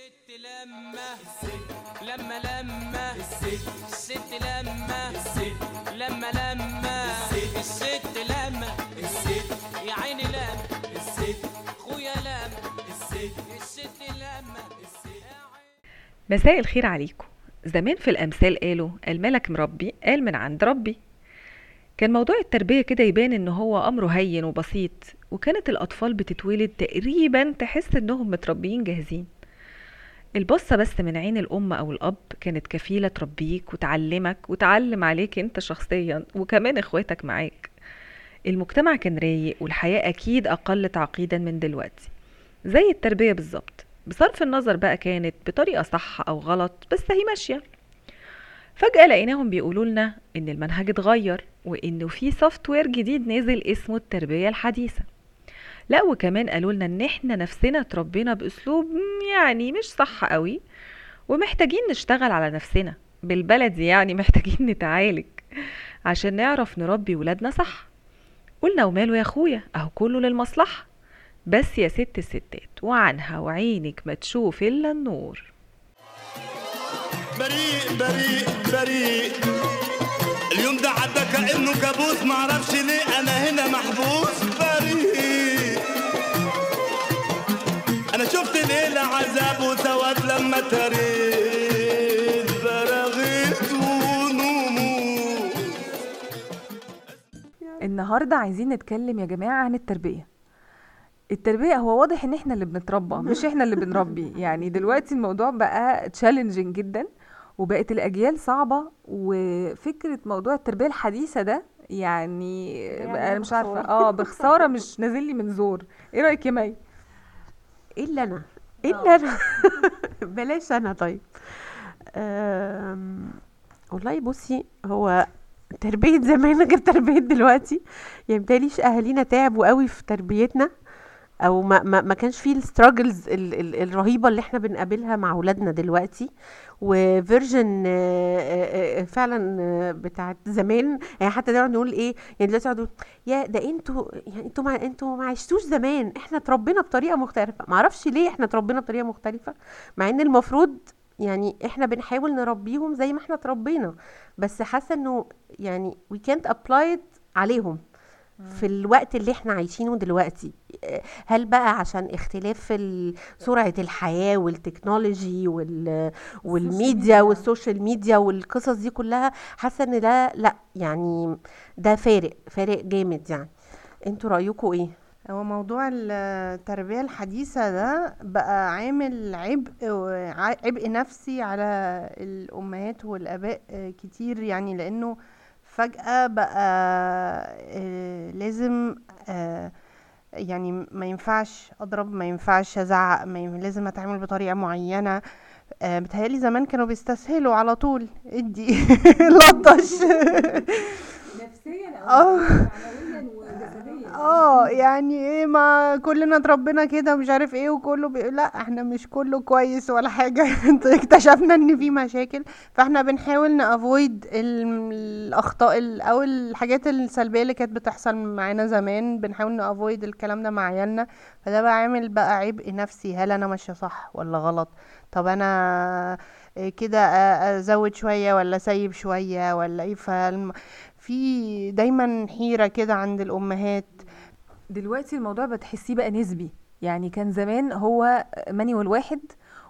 الست لما لما لما الست لما لما لما الست لما يا عيني لما خويا لما الست لما مساء الخير عليكم. زمان في الأمثال قالوا الملك مربي قال من عند ربي. كان موضوع التربية كده يبان إن هو أمره هين وبسيط وكانت الأطفال بتتولد تقريبا تحس إنهم متربيين جاهزين. البصة بس من عين الأم أو الأب كانت كفيلة تربيك وتعلمك وتعلم عليك أنت شخصيا وكمان إخواتك معاك. المجتمع كان رايق والحياة أكيد أقل تعقيدا من دلوقتي. زي التربية بالظبط. بصرف النظر بقى كانت بطريقة صح أو غلط بس هي ماشية. فجأة لقيناهم بيقولوا لنا إن المنهج اتغير وإنه في software جديد نازل اسمه التربية الحديثة. لا وكمان قالوا لنا إن إحنا نفسنا اتربينا بأسلوب يعني مش صح قوي ومحتاجين نشتغل على نفسنا بالبلدي يعني محتاجين نتعالج عشان نعرف نربي ولادنا صح. قلنا وماله يا أخويا؟ أهو كله للمصلحة. بس يا ست الستات وعنها وعينك ما تشوف إلا النور. بريء بريء بريء. اليوم ده عدى كأنه كابوس معرفش ليه أنا هنا محبوس. بريء. شفت ليلة عذاب وسواد لما تريت براغيث ونمور النهاردة عايزين نتكلم يا جماعة عن التربية. التربية هو واضح إن إحنا اللي بنتربى مش إحنا اللي بنربي. يعني دلوقتي الموضوع بقى تشالنجينج جدا وبقت الأجيال صعبة وفكرة موضوع التربية الحديثة ده يعني بقى أنا مش عارفة. آه بخسارة مش نازل لي من زور. إيه رأيك يا مي؟ إلا أنا إلا أنا. بلاش أنا طيب. والله بصي هو تربية زمان غير تربية دلوقتي. يعني متهيأليش أهالينا تعبوا قوي في تربيتنا. أو ما, ما, ما كانش فيه ال struggles ال ال الرهيبة اللي إحنا بنقابلها مع أولادنا دلوقتي. و version فعلا آه، بتاعت زمان. يعني حتى نقعد نقول إيه يعني دلوقتي نقعد نقول يا ده أنتوا يعني أنتوا ما أنتوا ما عشتوش زمان. إحنا اتربينا بطريقة مختلفة. معرفش ليه إحنا اتربينا بطريقة مختلفة مع إن المفروض يعني إحنا بنحاول نربيهم زي ما إحنا اتربينا. بس حاسة إنه يعني we can't apply عليهم. في الوقت اللي إحنا عايشينه دلوقتي. هل بقى عشان اختلاف ال- سرعة الحياة وال technology وال وال media وال social media والقصص دي كلها حاسة ان ده لأ يعني ده فارق فارق جامد يعني. أنتوا رأيكم إيه؟ هو موضوع التربية الحديثة ده بقى عامل عبء عبء نفسي على الأمهات والآباء كتير يعني لأنه فجأة بقى آه، لازم آه، يعني ما ينفعش أضرب ما ينفعش أزعق ما ين- لازم أتعامل بطريقة معينة. آه، بتهيألي زمان كانوا بيستسهلوا على طول. ادي لطش. نفسيا وجسديا آه يعني إيه ما كلنا اتربينا كده ومش عارف إيه وكله بي... لا إحنا مش كله كويس ولا حاجة. اكتشفنا إن في مشاكل فإحنا بنحاول نأفويد الأخطاء ال- أو الحاجات السلبية اللي كانت بتحصل معانا زمان. بنحاول نأفويد الكلام ده مع عيالنا. فده بقى عامل بقى عبء نفسي. هل أنا ماشية صح ولا غلط؟ طب أنا كده أزود شوية ولا أسيب شوية ولا إيه؟ فالم... في دايما حيرة كده عند الأمهات. دلوقتي الموضوع بتحسيه بقى نسبي. يعني كان زمان هو manual واحد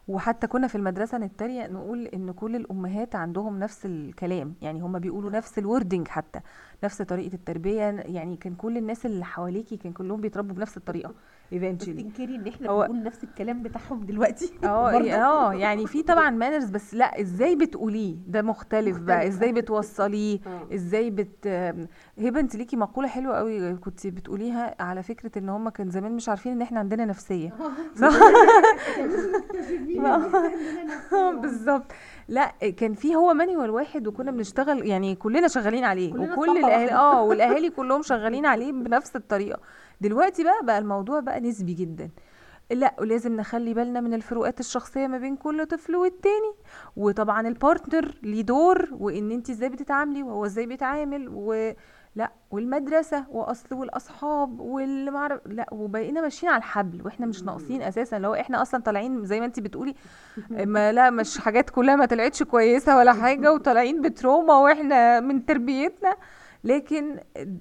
وحتى كنا في المدرسة نتريق نقول إن كل الأمهات عندهم نفس الكلام. يعني هم بيقولوا نفس ال wording حتى نفس طريقة التربية. يعني كان كل الناس اللي حواليكي كان كلهم بيتربوا بنفس الطريقة. Eventually تنكري إن إحنا هو- بنقول نفس الكلام بتاعهم دلوقتي آه؟ آه يعني في طبعا manners بس لا إزاي بتقوليه ده مختلف بقى مختلف. إزاي بتوصليه آه. إزاي بت هبة أنت ليكي مقولة حلوة قوي كنت بتقوليها على فكرة إن هم كان زمان مش عارفين إن إحنا عندنا نفسية صح آه، بالظبط لا كان في هو manual واحد وكنا بنشتغل يعني كلنا شغالين عليه كلنا وكل الاهالي. آه والأهالي كلهم شغالين عليه بنفس الطريقة دلوقتي بقى بقى الموضوع بقى نسبي جدا. لا ولازم نخلي بالنا من الفروقات الشخصية ما بين كل طفل والتاني. وطبعا ال partner ليه دور وإن أنت إزاي بتتعاملي وهو إزاي بيتعامل و لا والمدرسة وأصل والأصحاب واللي معرف لا وبقينا ماشيين على الحبل وإحنا مش ناقصين أساسا. لو إحنا أصلا طالعين زي ما أنت بتقولي ما لا مش حاجات كلها ما طلعتش كويسة ولا حاجة وطالعين بتروما وإحنا من تربيتنا. لكن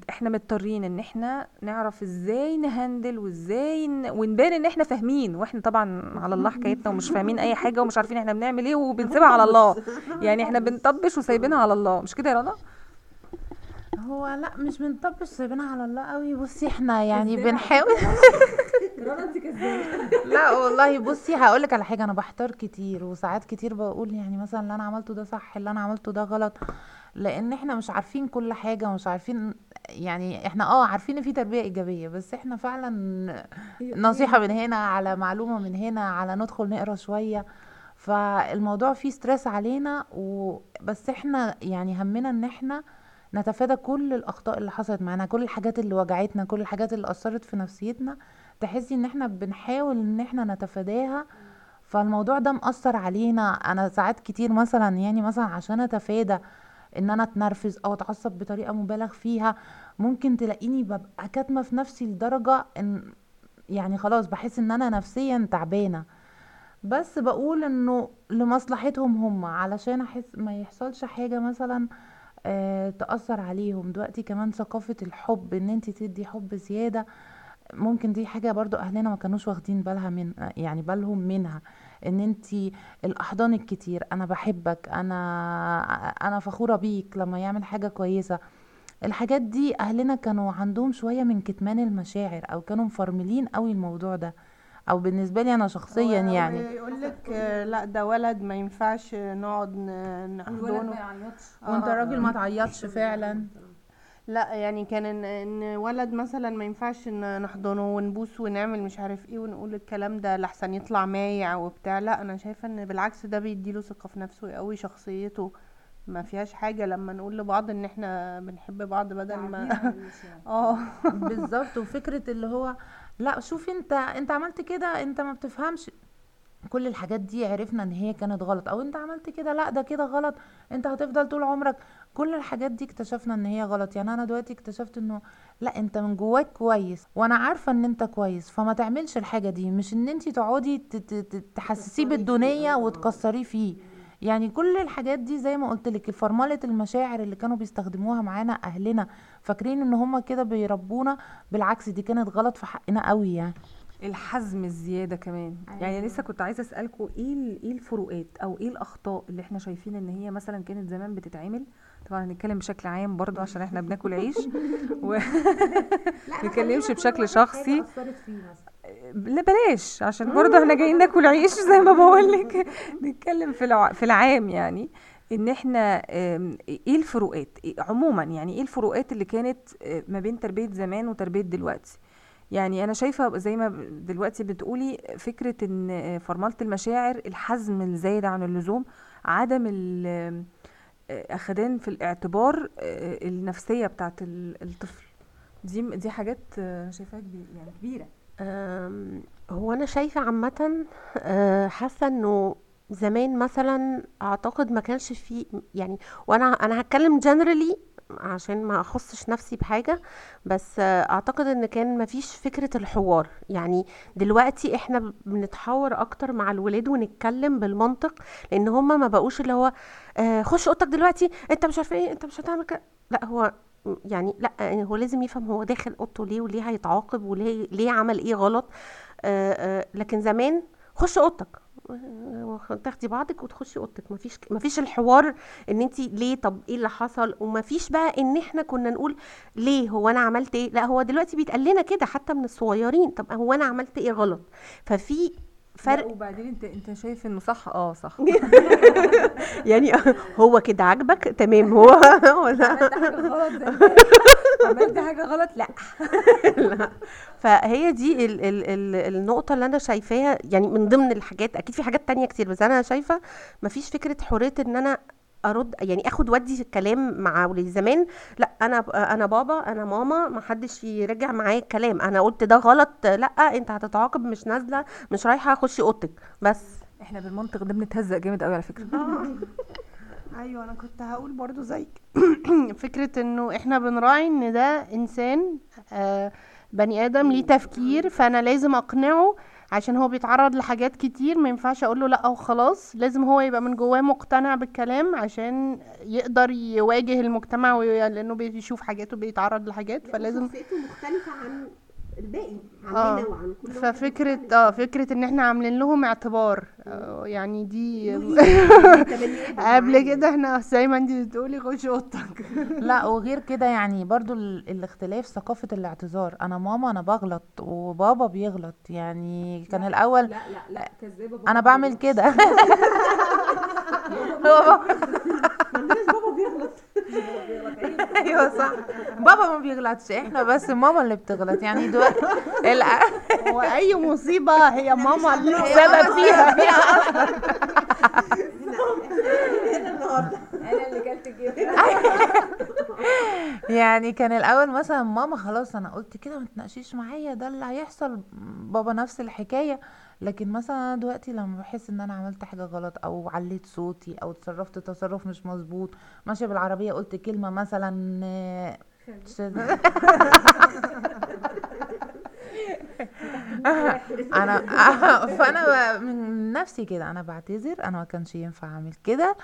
إحنا مضطرين ان إحنا نعرف إزاي نهندل وازاي ن... ونبان ان إحنا فاهمين وإحنا طبعا على الله حكايتنا ومش فاهمين أي حاجة ومش عارفين إحنا بنعمل إيه وبنسيبها على الله. يعني إحنا بنطبش وسايبينها على الله مش كده يا رنا؟ هو لا مش بنطبش سايبينها على الله قوي. بصي إحنا يعني بنحاول. لا والله بصي هقول لك على حاجة. أنا بحتار كتير وساعات كتير بقول يعني مثلا اللي أنا عملته ده صح اللي أنا عملته ده غلط. لأن إحنا مش عارفين كل حاجة ومش عارفين يعني إحنا آه عارفين ان في تربية ايجابية بس إحنا فعلا نصيحة من هنا على معلومة من هنا على ندخل نقرا شوية. فالموضوع فيه ستريس علينا وبس إحنا يعني همنا ان إحنا نتفادى كل الأخطاء اللي حصلت معانا كل الحاجات اللي وجعتنا كل الحاجات اللي أثرت في نفسيتنا تحسي ان إحنا بنحاول ان إحنا نتفاداها. فالموضوع ده مأثر علينا. أنا ساعات كتير مثلا يعني مثلا عشان أتفادى إن أنا أتنرفز أو أتعصب بطريقة مبالغ فيها ممكن تلاقيني ببقى كاتمة في نفسي لدرجة إن يعني خلاص بحس إن أنا نفسيا تعبانة. بس بقول إنه لمصلحتهم هم علشان أحس ما يحصلش حاجة مثلا آه تأثر عليهم. دلوقتي كمان ثقافة الحب إن انت تدي حب زيادة ممكن دي حاجة برضو أهلنا ما كانوش واخدين بالها من يعني بالهم منها. إن أنت الأحضان الكتير أنا بحبك أنا أنا فخورة بيك لما يعمل حاجة كويسة. الحاجات دي أهلنا كانوا عندهم شوية من كتمان المشاعر أو كانوا مفرملين قوي الموضوع ده. أو بالنسبة لي أنا شخصيا يعني. يقول لك لا ده ولد ما ينفعش نقعد نحضنه. وانت آه. راجل ما تعيطش فعلا. لا يعني كان إن إن ولد مثلا ما ينفعش إن نحضنه ونبوس ونعمل مش عارف إيه ونقول الكلام ده لحسن يطلع مايع وبتاع. لا أنا شايفة إن بالعكس ده بيديله ثقة في نفسه ويقوي شخصيته ما فيهاش حاجة. لما نقول لبعض إن إحنا بنحب بعض بدل ما آه. بالظبط. وفكرة اللي هو لا شوف أنت أنت عملت كده أنت ما بتفهمش. كل الحاجات دي عرفنا إن هي كانت غلط. أو أنت عملت كده لا ده كده غلط. أنت هتفضل طول عمرك كل الحاجات دي اكتشفنا إن هي غلط. يعني أنا دلوقتي اكتشفت إنه لا أنت من جواك كويس وأنا عارفة إن أنت كويس فما تعملش الحاجة دي. مش إن أنت تقعدي تحسسيه بالدنيا وتكسريه فيه. يعني كل الحاجات دي زي ما قلت لك فرمله المشاعر اللي كانوا بيستخدموها معانا أهلنا فاكرين إن هم كده بيربونا؟ بالعكس دي كانت غلط في حقنا قوي يعني. الحزم الزيادة كمان. يعني لسه كنت عايزة اسالكم إيه إيه الفروقات أو إيه الأخطاء اللي إحنا شايفين إن هي مثلا كانت زمان بتتعمل طبعا هنتكلم بشكل عام برضو عشان إحنا بناكل عيش. و... نتكلمش بشكل شخصي. لا بلاش عشان برضو إحنا جايين ناكل عيش زي ما بقول لك. نتكلم في. في العام يعني إن إحنا إيه الفروقات؟ إيه- عموما يعني إيه الفروقات اللي كانت آه، ما بين تربية زمان وتربية دلوقتي؟ يعني أنا شايفة زي ما دلوقتي بتقولي فكرة إن آه، فرملة المشاعر الحزم الزايد عن اللزوم عدم ال- أخدان في الاعتبار آه، النفسية بتاعت ال- الطفل. دي دي حاجات آه، شايفاها كبير يعني كبيرة. هو أنا شايفة عامة أه، حاسة إنه زمان مثلا أعتقد ما كانش فيه يعني وأنا أنا هتكلم جنرالي عشان ما اخصش نفسي بحاجة بس اعتقد ان كان ما فيش فكرة الحوار. يعني دلوقتي إحنا بنتحاور أكتر مع الولاد ونتكلم بالمنطق لأن هما ما بقوش اللي هو أه، خش اوضتك دلوقتي انت مش عارفه إيه انت مش هتعمل كده. لا هو يعني لا يعني هو لازم يفهم هو داخل اوضته ليه وليه هيتعاقب وليه ليه عمل إيه غلط. آه آه لكن زمان خش اوضتك. آه، تاخدي بعضك وتخشي اوضتك. مفيش مفيش الحوار ان انت ليه طب إيه اللي حصل؟ ومفيش بقى ان إحنا كنا نقول ليه هو أنا عملت إيه؟ لا هو دلوقتي بيتقال لنا كده حتى من الصغيرين. طب هو أنا عملت إيه غلط؟ ففي فرق وبعدين انت انت شايف انه صح؟ آه صح. يعني هو كده عاجبك؟ تمام. هو ده. عملت حاجة غلط؟ لا. لا. فهي دي ال ال ال النقطة اللي أنا شايفاها يعني من ضمن الحاجات أكيد في حاجات تانية كتير بس أنا شايفة مفيش فكرة حرية إن أنا أرد يعني آخد ودي الكلام مع ولادي. زمان لا أنا أنا بابا أنا ماما ما حدش يرجع معايا الكلام. أنا قلت ده غلط لا أنت هتتعاقب مش نازلة مش رايحة أخش أوضتك. بس. إحنا بالمنطق ده بنتهزق جامد قوي على فكرة. أيوه أنا كنت هقول برضو زيك فكرة إنه إحنا بنراعي إن ده إنسان آه بني آدم ليه تفكير فأنا لازم أقنعه عشان هو بيتعرض لحاجات كتير ما ينفعش أقول له لأ وخلاص. لازم هو يبقى من جواه مقتنع بالكلام عشان يقدر يواجه المجتمع لأنه بيشوف حاجات وبيتعرض لحاجات فلازم شخصيته مختلفة عن الباقي آه. عننا وعن كل ففكرة آه فكرة إن إحنا عاملين لهم اعتبار آه، يعني دي قبل كده إحنا زي ما انت بتقولي خش اوضتك لا وغير كده يعني برضو ال- الاختلاف ثقافة الاعتذار. أنا ماما أنا بغلط وبابا بيغلط. يعني كان الأول لا لا لا كذابة أنا بعمل كده. هو بابا بيغلط. أيوه صح. بابا ما بيغلطش إحنا بس ماما اللي بتغلط. يعني دلوقتي الع- واي مصيبة هي ماما اللي سبب ماما فيها. أنا اللي كلت الجبنة. يعني كان الأول مثلا ماما خلاص أنا قلت كده ما تناقشيش معايا ده اللي هيحصل. بابا نفس الحكاية. لكن مثلا أنا دلوقتي لما بحس إن أنا عملت حاجة غلط أو عليت صوتي أو اتصرفت تصرف مش مظبوط ماشية بالعربية قلت كلمة مثلا أنا فأنا من نفسي كده أنا بعتذر أنا ما كانش ينفع أعمل كده.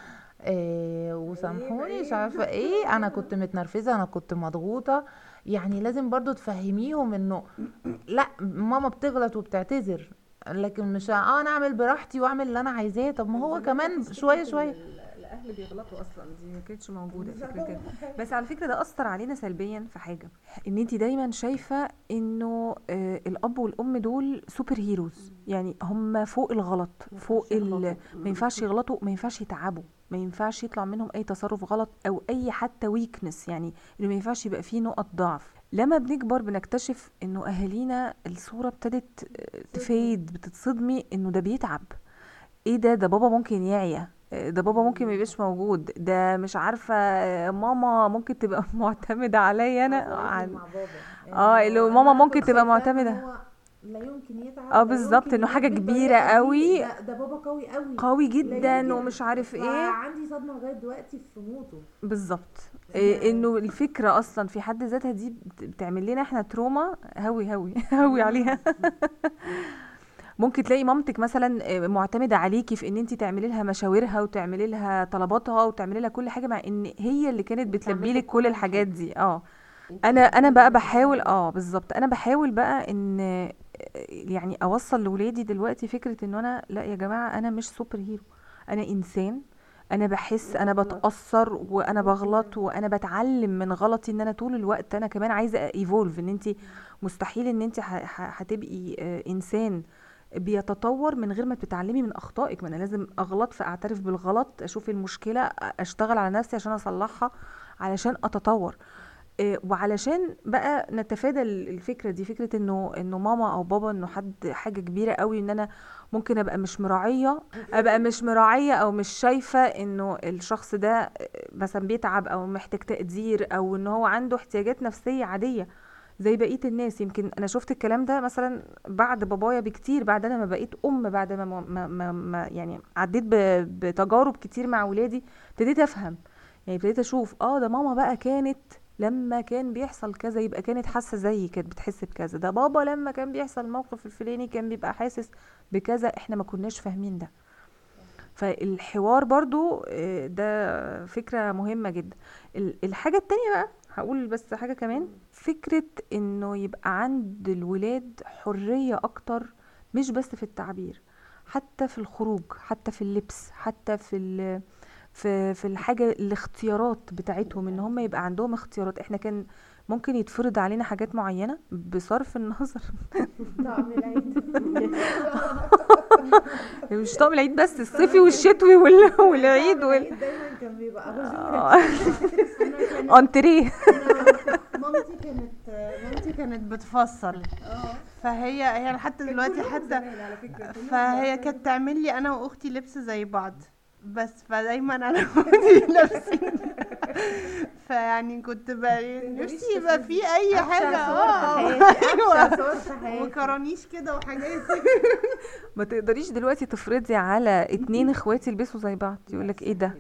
إيه وسامحوني مش عارفة إيه. أنا كنت متنرفزة أنا كنت مضغوطة. يعني لازم برضو تفهميهم إنه لا ماما بتغلط وبتعتذر. لكن مش آه أنا أعمل براحتي وأعمل اللي أنا عايزاه. طب ما هو كمان شوية شوية. الأهل بيغلطوا أصلا. دي ما كانتش موجودة فكرة كده. بس على فكرة ده أثر علينا سلبيا في حاجة إن انت دايما شايفة إنه آه الأب والأم دول superheroes يعني هم فوق الغلط فوق ال... ما ينفعش يغلطوا ما ينفعش يتعبوا. ما ينفعش يطلع منهم أي تصرف غلط أو أي حتى weakness يعني انه ما ينفعش يبقى فيه نقط ضعف. لما بنكبر بنكتشف إنه أهالينا الصورة ابتدت آه، ت fade بتتصدمي إنه ده بيتعب. إيه ده؟ ده بابا ممكن يعيا. ده بابا ممكن ما يبقاش موجود. ده مش عارفة ماما ممكن تبقى معتمدة عليا أنا. عن آه اللي هو ماما ممكن تبقى معتمدة. لا يمكن يتعب آه بالظبط إنه حاجة كبيرة قوي. ده, ده بابا قوي قوي. قوي جدا. ومش عارف إيه. عندي صدمة لغاية دلوقتي في موته. بالظبط. إيه إنه الفكرة أصلا في حد ذاتها دي بت- بتعمل لنا إحنا تروما. هوي هوي هوي عليها. ممكن تلاقي مامتك مثلا آه، معتمدة عليكي في إن انت تعملي لها مشاورها وتعملي لها طلباتها وتعملي لها كل حاجة مع إن هي اللي كانت بتلبي لك كل الحاجات دي. آه. أنا أنا بقى بحاول آه بالظبط. أنا بحاول بقى إن آه، يعني أوصل لاولادي دلوقتي فكرة إن أنا لأ يا جماعة أنا مش superhero. أنا إنسان. أنا بحس أنا بتأثر وأنا بغلط وأنا بتعلم من غلطي إن أنا طول الوقت أنا كمان عايزة evolve إن انت مستحيل إن انت هتبقي آه، إنسان. بيتطور من غير ما بتتعلمي من أخطائك. ما أنا لازم أغلط فأعترف بالغلط أشوف المشكلة أشتغل على نفسي عشان أصلحها علشان أتطور. إيه، وعلشان بقى نتفادى ال- الفكرة دي فكرة إنه إنه ماما أو بابا إنه حد حاجة كبيرة قوي إن أنا ممكن أبقى مش مراعية أبقى مش مراعية أو مش شايفة إنه الشخص ده مثلا بيتعب أو محتاج تقدير أو إن هو عنده احتياجات نفسية عادية. زي بقية الناس. يمكن أنا شفت الكلام ده مثلا بعد بابايا بكتير بعد أنا ما بقيت أم بعد ما, ما, ما, ما يعني عديت بتجارب كتير مع ولادي ابتديت أفهم. يعني ابتديت أشوف آه ده ماما بقى كانت لما كان بيحصل كذا يبقى كانت حاسة زيي كانت بتحس بكذا. ده بابا لما كان بيحصل الموقف الفلاني كان بيبقى حاسس بكذا. إحنا ما كناش فاهمين ده. فالحوار برضو آه، ده فكرة مهمة جدا. ال- الحاجة التانية بقى هقول بس حاجة كمان. فكرة إنه يبقى عند الولاد حرية أكتر مش بس في التعبير حتى في الخروج حتى في اللبس حتى في ال في في الحاجة الاختيارات بتاعتهم إن هم يبقى عندهم اختيارات. إحنا كان ممكن يتفرض علينا حاجات معينة بصرف النظر. مش طقم العيد بس الصيفي والشتوي وال- والعيد وال دايما كان بيبقى آه. انتريه مامتي كانت مامتي كانت بتفصل فهي هي لحد دلوقتي حتى فهي كانت تعمل لي أنا وأختي لبس زي بعض. بس فدايما أنا وأختي لابسين فيعني كنت بقى نفسي يبقى في أي حاجة آه. وكرانيش كده وحاجات. ما تقدريش دلوقتي تفرضي على اتنين اخواتي يلبسوا زي بعض يقول لك إيه ده؟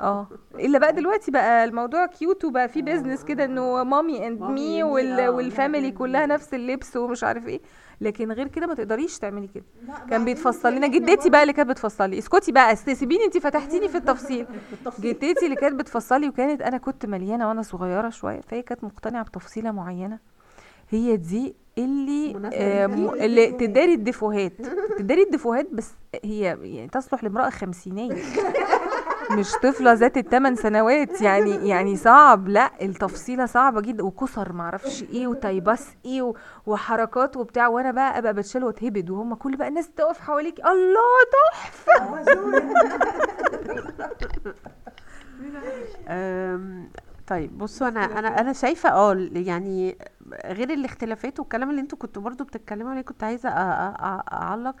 آه. إلا بقى دلوقتي بقى الموضوع cute وبقى في business كده إنه mommy and me وال family كلها نفس اللبس ومش عارف إيه. لكن غير كده ما تقدريش تعملي كده. كان بيتفصل لنا جدتي بقى اللي كانت بتفصل لي اسكتي بقى سيبيني انت فتحتيني في التفصيل. جدتي اللي كانت بتفصل لي وكانت أنا كنت مليانة وأنا صغيرة شوية فهي كانت مقتنعة بتفصيلة معينة. هي دي اللي آه اللي تداري الدفوهات تداري الدفوهات بس هي يعني تصلح لامرأة خمسينية. مش طفلة ذات الثمان سنوات يعني يعني صعب. لا التفصيلة صعبة جدا. وكسر معرفش إيه وتايباس إيه وحركات وبتاع. وأنا بقى أبقى بتشال واتهبد وهم كل بقى الناس تقف حواليك. الله تحفة! أم، طيب بصوا أنا أنا أنا شايفة آه يعني غير الاختلافات والكلام اللي أنتوا كنتوا برضو بتتكلموا عليه كنت عايزة أعلق.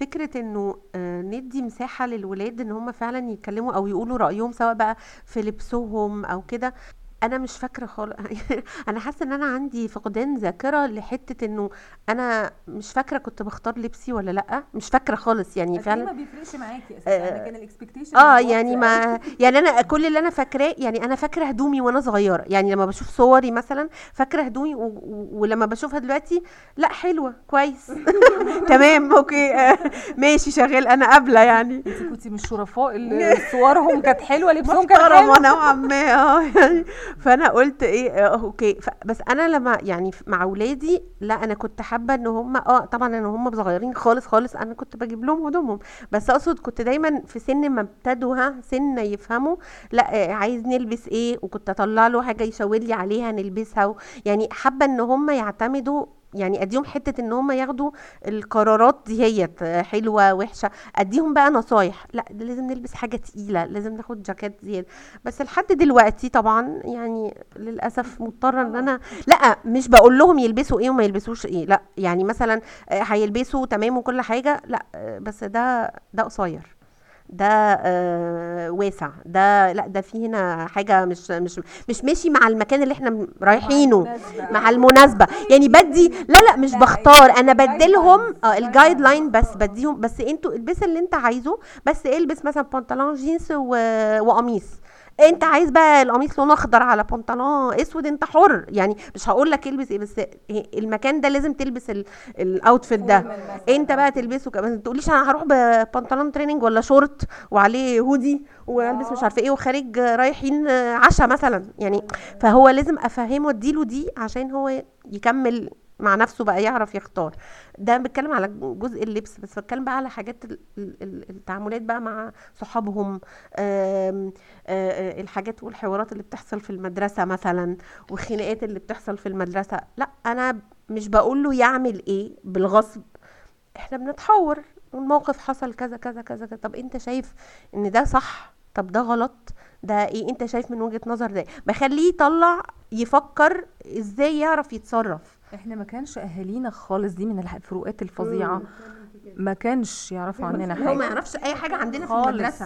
فكرة إنه آه، ندي مساحة للولاد إن هم فعلا يتكلموا أو يقولوا رأيهم سواء بقى في لبسهم أو كده. أنا مش فاكرة خالص. أنا حاسة إن أنا عندي فقدان ذاكرة لحتة إنه أنا مش فاكرة كنت بختار لبسي ولا لأ. مش فاكرة خالص يعني فعلا. ما بيفرقش معاكي اساساً، يعني كان ال expectation آه يعني ما يعني أنا كل اللي أنا فاكراه يعني أنا فاكرة هدومي وأنا صغيرة. يعني لما بشوف صوري مثلا فاكرة هدومي و... ولما بشوفها دلوقتي لأ حلوة كويس. تمام okay. آه، ماشي شغال. أنا قابلة يعني. أنت كنتي من الشرفاء اللي صورهم كانت حلوة لبسهم كان حلو نوعا ما. آه يعني فانا قلت إيه آه okay. بس أنا لما يعني مع اولادي لا أنا كنت حابة ان هم آه طبعا ان هم صغيرين خالص خالص أنا كنت بجيب لهم هدومهم بس اقصد كنت دايما في سن ما ابتدوا ها سن يفهموا لا آه، عايز نلبس إيه وكنت اطلع له حاجة يشاور لي عليها نلبسها. يعني حابة ان هم يعتمدوا يعني أديهم حتة إن هم ياخدوا القرارات دي هي حلوة وحشة أديهم بقى نصايح. لأ لازم نلبس حاجة تقيلة لازم ناخد جاكيت زيادة. بس لحد دلوقتي طبعا يعني للأسف مضطرة إن أنا لأ مش بقول لهم يلبسوا إيه وما يلبسوش إيه. لأ يعني مثلا آه، هيلبسوا تمام وكل حاجة لأ آه، بس ده ده قصير. ده آه واسع. ده لا ده في هنا حاجة مش مش مش ماشي مع المكان اللي إحنا رايحينه مع المناسبة. يعني بدي لا لا مش بختار. أنا بديلهم آه ال guideline بس بديهم بس أنتوا البس اللي انت عايزه. بس البس مثلا بنطلون جينز و- وقميص. انت عايز بقى القميص لونه اخضر على بنطلون اسود انت حر. يعني مش هقول لك البس إيه بس المكان ده لازم تلبس ال- ال outfit ده. انت بقى تلبسه كمان. ما تقوليش أنا هروح ببنطلون training ولا شورت وعليه هودي والبس مش عارفة إيه وخارج رايحين عشاء مثلا. يعني فهو لازم أفهمه اديله دي عشان هو يكمل مع نفسه بقى يعرف يختار. ده بتكلم على جزء اللبس بس بتكلم بقى على حاجات ال- ال- ال- التعاملات بقى مع صحابهم الحاجات والحوارات اللي بتحصل في المدرسة مثلا والخناقات اللي بتحصل في المدرسة. لأ أنا مش بقول له يعمل إيه بالغصب. إحنا بنتحاور الموقف حصل كذا كذا كذا كذا. طب أنت شايف إن ده صح؟ طب ده غلط؟ ده إيه؟ أنت شايف من وجهة نظر ده بخليه يطلع يفكر إزاي يعرف يتصرف. إحنا ما كانش أهالينا خالص دي من الفروقات الفظيعة. ما كانش يعرفوا عننا هو ما حاجة. يعرفش أي حاجة عندنا في خالص.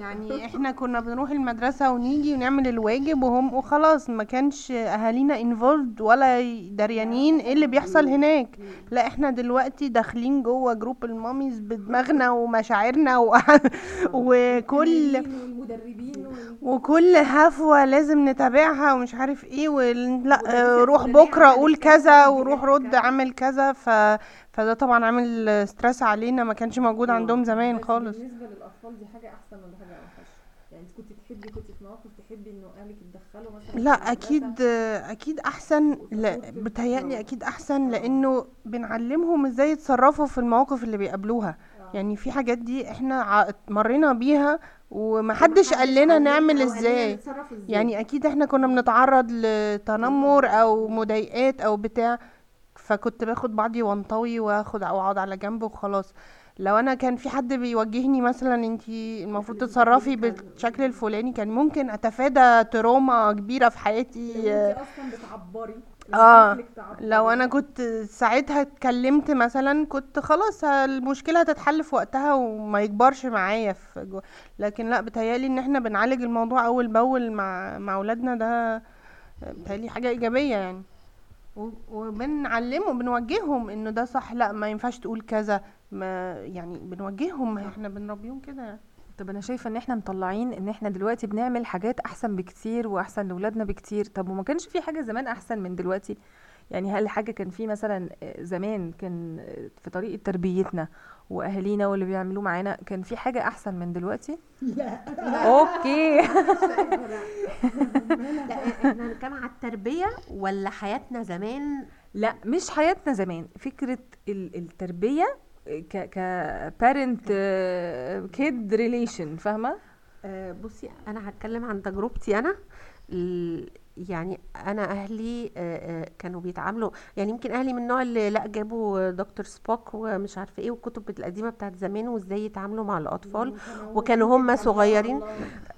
يعني إحنا كنا بنروح المدرسة ونيجي ونعمل الواجب وهم وخلاص ما كانش أهالينا involved ولا دريانين إيه اللي بيحصل هناك. لا إحنا دلوقتي داخلين جوه group ال mommies بدماغنا ومشاعرنا و... وكل وكل هفوة لازم نتابعها ومش عارف إيه وال... لا آه، روح بكرة قول كذا وروح رد عمل كذا ف... فده طبعا عامل stress علينا ما كانش موجود عندهم زمان خالص. بالنسبة للأطفال دي حاجة أحسن ولا حاجة اوحش يعني انت كنت تحبي كنت في مواقف تحبي إنه أهلك يتدخلوا مثلا لا أكيد أكيد أحسن لا بتهيألي أكيد أحسن لأنه بنعلمهم إزاي يتصرفوا في المواقف اللي بيقابلوها. يعني في حاجات دي إحنا مرينا بيها ومحدش قال لنا نعمل إزاي. يعني أكيد إحنا كنا بنتعرض لتنمر أو مضايقات أو بتاع فكنت باخد بعضي وأنطوي وآخد أو أقعد على جنب وخلاص. لو أنا كان في حد بيوجهني مثلا انتي المفروض تتصرفي بالشكل الفلاني كان ممكن أتفادى تروما كبيرة في حياتي. أصلا بتعبري آه لو أنا كنت ساعتها اتكلمت مثلا كنت خلاص المشكلة هتتحل في وقتها وما يكبرش معايا في جو. لكن لأ بتهيألي إن إحنا بنعالج الموضوع أول بأول مع مع أولادنا ده بتهيألي حاجة إيجابية يعني. و- وبنعلمهم بنوجههم إنه ده صح لأ ما ينفعش تقول كذا. ما يعني بنوجههم إحنا بنربيهم كده. يعني طب أنا شايفة إن إحنا مطلعين إن إحنا دلوقتي بنعمل حاجات أحسن بكتير وأحسن لاولادنا بكتير. طب وما كانش في حاجة زمان أحسن من دلوقتي؟ يعني هل حاجة كان في مثلا آه، زمان كان آه، في طريقة تربيتنا وأهالينا واللي بيعملوه معانا كان في حاجة أحسن من دلوقتي؟ لا. أوكي. لا إحنا هنتكلم على التربية ولا حياتنا زمان؟ لا مش حياتنا زمان. فكرة ال- التربية ك ك parent كيد ريليشن فاهمة؟ آه، بصي أنا هتكلم عن تجربتي أنا. ال- يعني أنا أهلي آه، آه، كانوا بيتعاملوا يعني يمكن أهلي من النوع اللي لأ جابوا دكتور سبوك ومش عارفة إيه والكتب القديمة بتاعت زمان وإزاي يتعاملوا مع الأطفال. وكانوا هم صغيرين.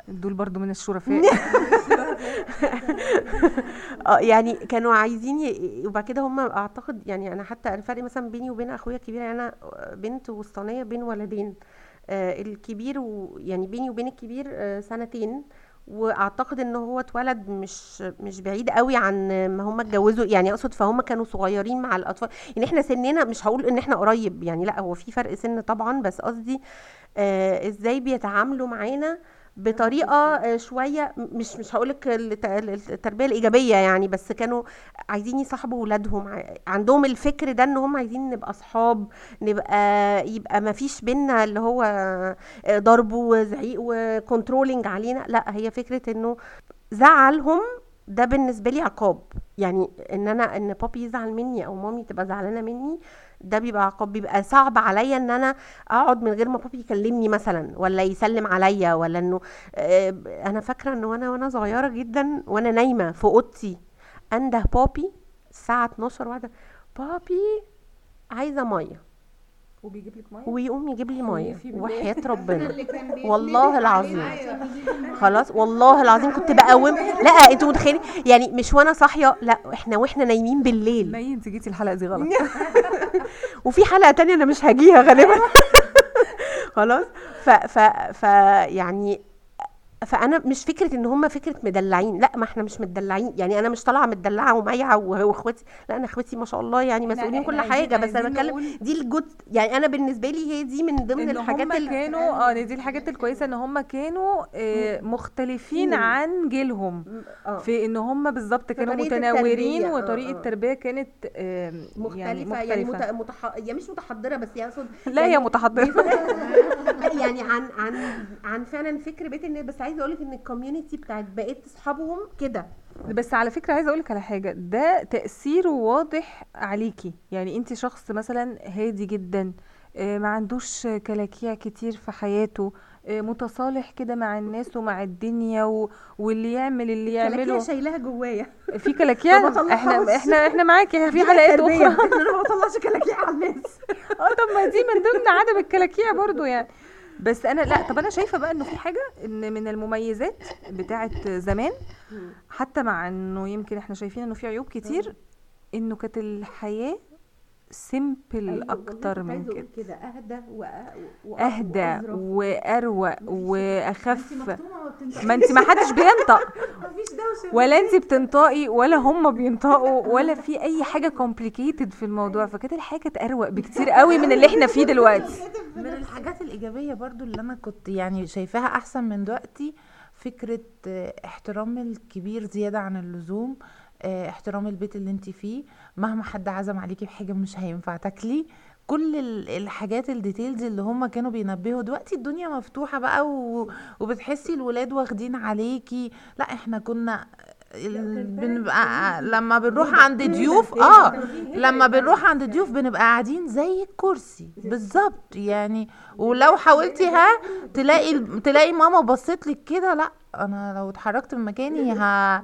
دول برضو من الشرفاء. آه يعني كانوا عايزين ي... وبعد كده هم أعتقد يعني أنا حتى الفرق مثلا بيني وبين أخويا الكبير يعني أنا بنت وسطانية بين ولدين آه الكبير و... يعني بيني وبين الكبير آه سنتين وأعتقد إن هو اتولد مش مش بعيد قوي عن ما هم اتجوزوا يعني أقصد فهم كانوا صغيرين مع الأطفال يعني إحنا سننا مش هقول إن إحنا قريب يعني لأ هو في فرق سن طبعا بس قصدي آه إزاي بيتعاملوا معانا بطريقة آه، شوية مش مش هقول لك التربية الإيجابية يعني بس كانوا عايزين يصاحبوا ولادهم. ع- عندهم الفكر ده إن هم عايزين نبقى اصحاب نبقى يبقى ما فيش بينا اللي هو آه، ضرب وزعيق وكنترولينج علينا. لا هي فكرة إنه زعلهم ده بالنسبة لي عقاب. يعني إن أنا إن بابي يزعل مني أو مامي تبقى زعلانة مني ده بيبقى عقاب بيبقى صعب عليا إن أنا أقعد من غير ما بابي يكلمني مثلا ولا يسلم عليا ولا إنه أنا فاكرة إن وأنا وأنا صغيرة جدا وأنا نايمة في أوضتي انده بابي الساعة 12 واحدة بابي عايزة مية. وبيجيب لك مية؟ ويقوم يجيب لي مية. وحياة ربنا. والله العظيم. خلاص والله العظيم كنت بقوم. لا أنتوا متخيلين يعني مش وأنا صاحية لا إحنا وإحنا نايمين بالليل. مي انت جيتي الحلقة دي غلط. وفي حلقة تانية أنا مش هجيها غالبا. خلاص. ف ف ف يعني فأنا مش فكرة إن هم فكرة مدلعين لأ ما إحنا مش مدلعين يعني أنا مش طالعة مدلعة ومايعة وإخواتي لأ أنا إخواتي ما شاء الله يعني مسؤولين كل حاجة بس أنا بتكلم دي الجود يعني أنا بالنسبة لي هي دي من ضمن الحاجات اللي كانوا آه دي الحاجات الكويسة إن هم كانوا آه مختلفين عن جيلهم. آه. في إن هم بالظبط كانوا متناورين التربية، آه، وطريقة آه. التربية كانت آه، مختلفة يعني يعني, مختلفة. مت... متح... يعني مش متحضرة بس يقصد لا هي متحضرة. يعني عن عن عن فعلا فكر بيت الناس بس عايزة أقول لك إن الكوميونتي بتاعت بقيت أصحابهم كده. بس على فكرة عايزة أقولك على حاجة ده تأثيره واضح عليكي. يعني انت شخص مثلا هادي جدا آه، ما عندوش كلاكيع كتير في حياته آه، متصالح كده مع الناس ومع الدنيا و... واللي يعمل اللي يعمله. شايلها جوايا. في كلاكيع. إحنا إحنا إحنا معاكي في حلقات أخرى. أنا ما بطلعش كلاكيع على الناس. آه طب ما دي من ضمن عدم الكلاكيع برضو يعني. بس أنا لا طب أنا شايفة بقى إنه في حاجة إن من المميزات بتاعه زمان حتى مع إنه يمكن إحنا شايفين إنه في عيوب كتير إنه كانت الحياة سيمبل أكتر من كده. كده أهدى وأ... أهدى وأروق وأخف. ما انت ما حدش بينطق. ولا انت بتنطقي ولا هم بينطقوا ولا في أي حاجة complicated في الموضوع. فكانت الحاجة كانت أروق بكتير قوي من اللي إحنا فيه دلوقتي. من الحاجات الإيجابية برضو اللي أنا كنت يعني شايفاها أحسن من دلوقتي فكرة آه، احترام الكبير زيادة عن اللزوم. احترام البيت اللي انت فيه. مهما حد عزم عليكي بحاجة مش هينفع. تاكلي كل ال- الحاجات ال details اللي هم كانوا بينبهوا. دلوقتي الدنيا مفتوحة بقى و... وبتحسي الولاد واخدين عليكي. لا إحنا كنا ال- بنبقى لما بنروح عند ضيوف آه لما بنروح عند ضيوف بنبقى قاعدين زي الكرسي. بالظبط. يعني ولو حاولتي ها تلاقي تلاقي ماما بصت لك كده لا أنا لو اتحركت من مكاني ه...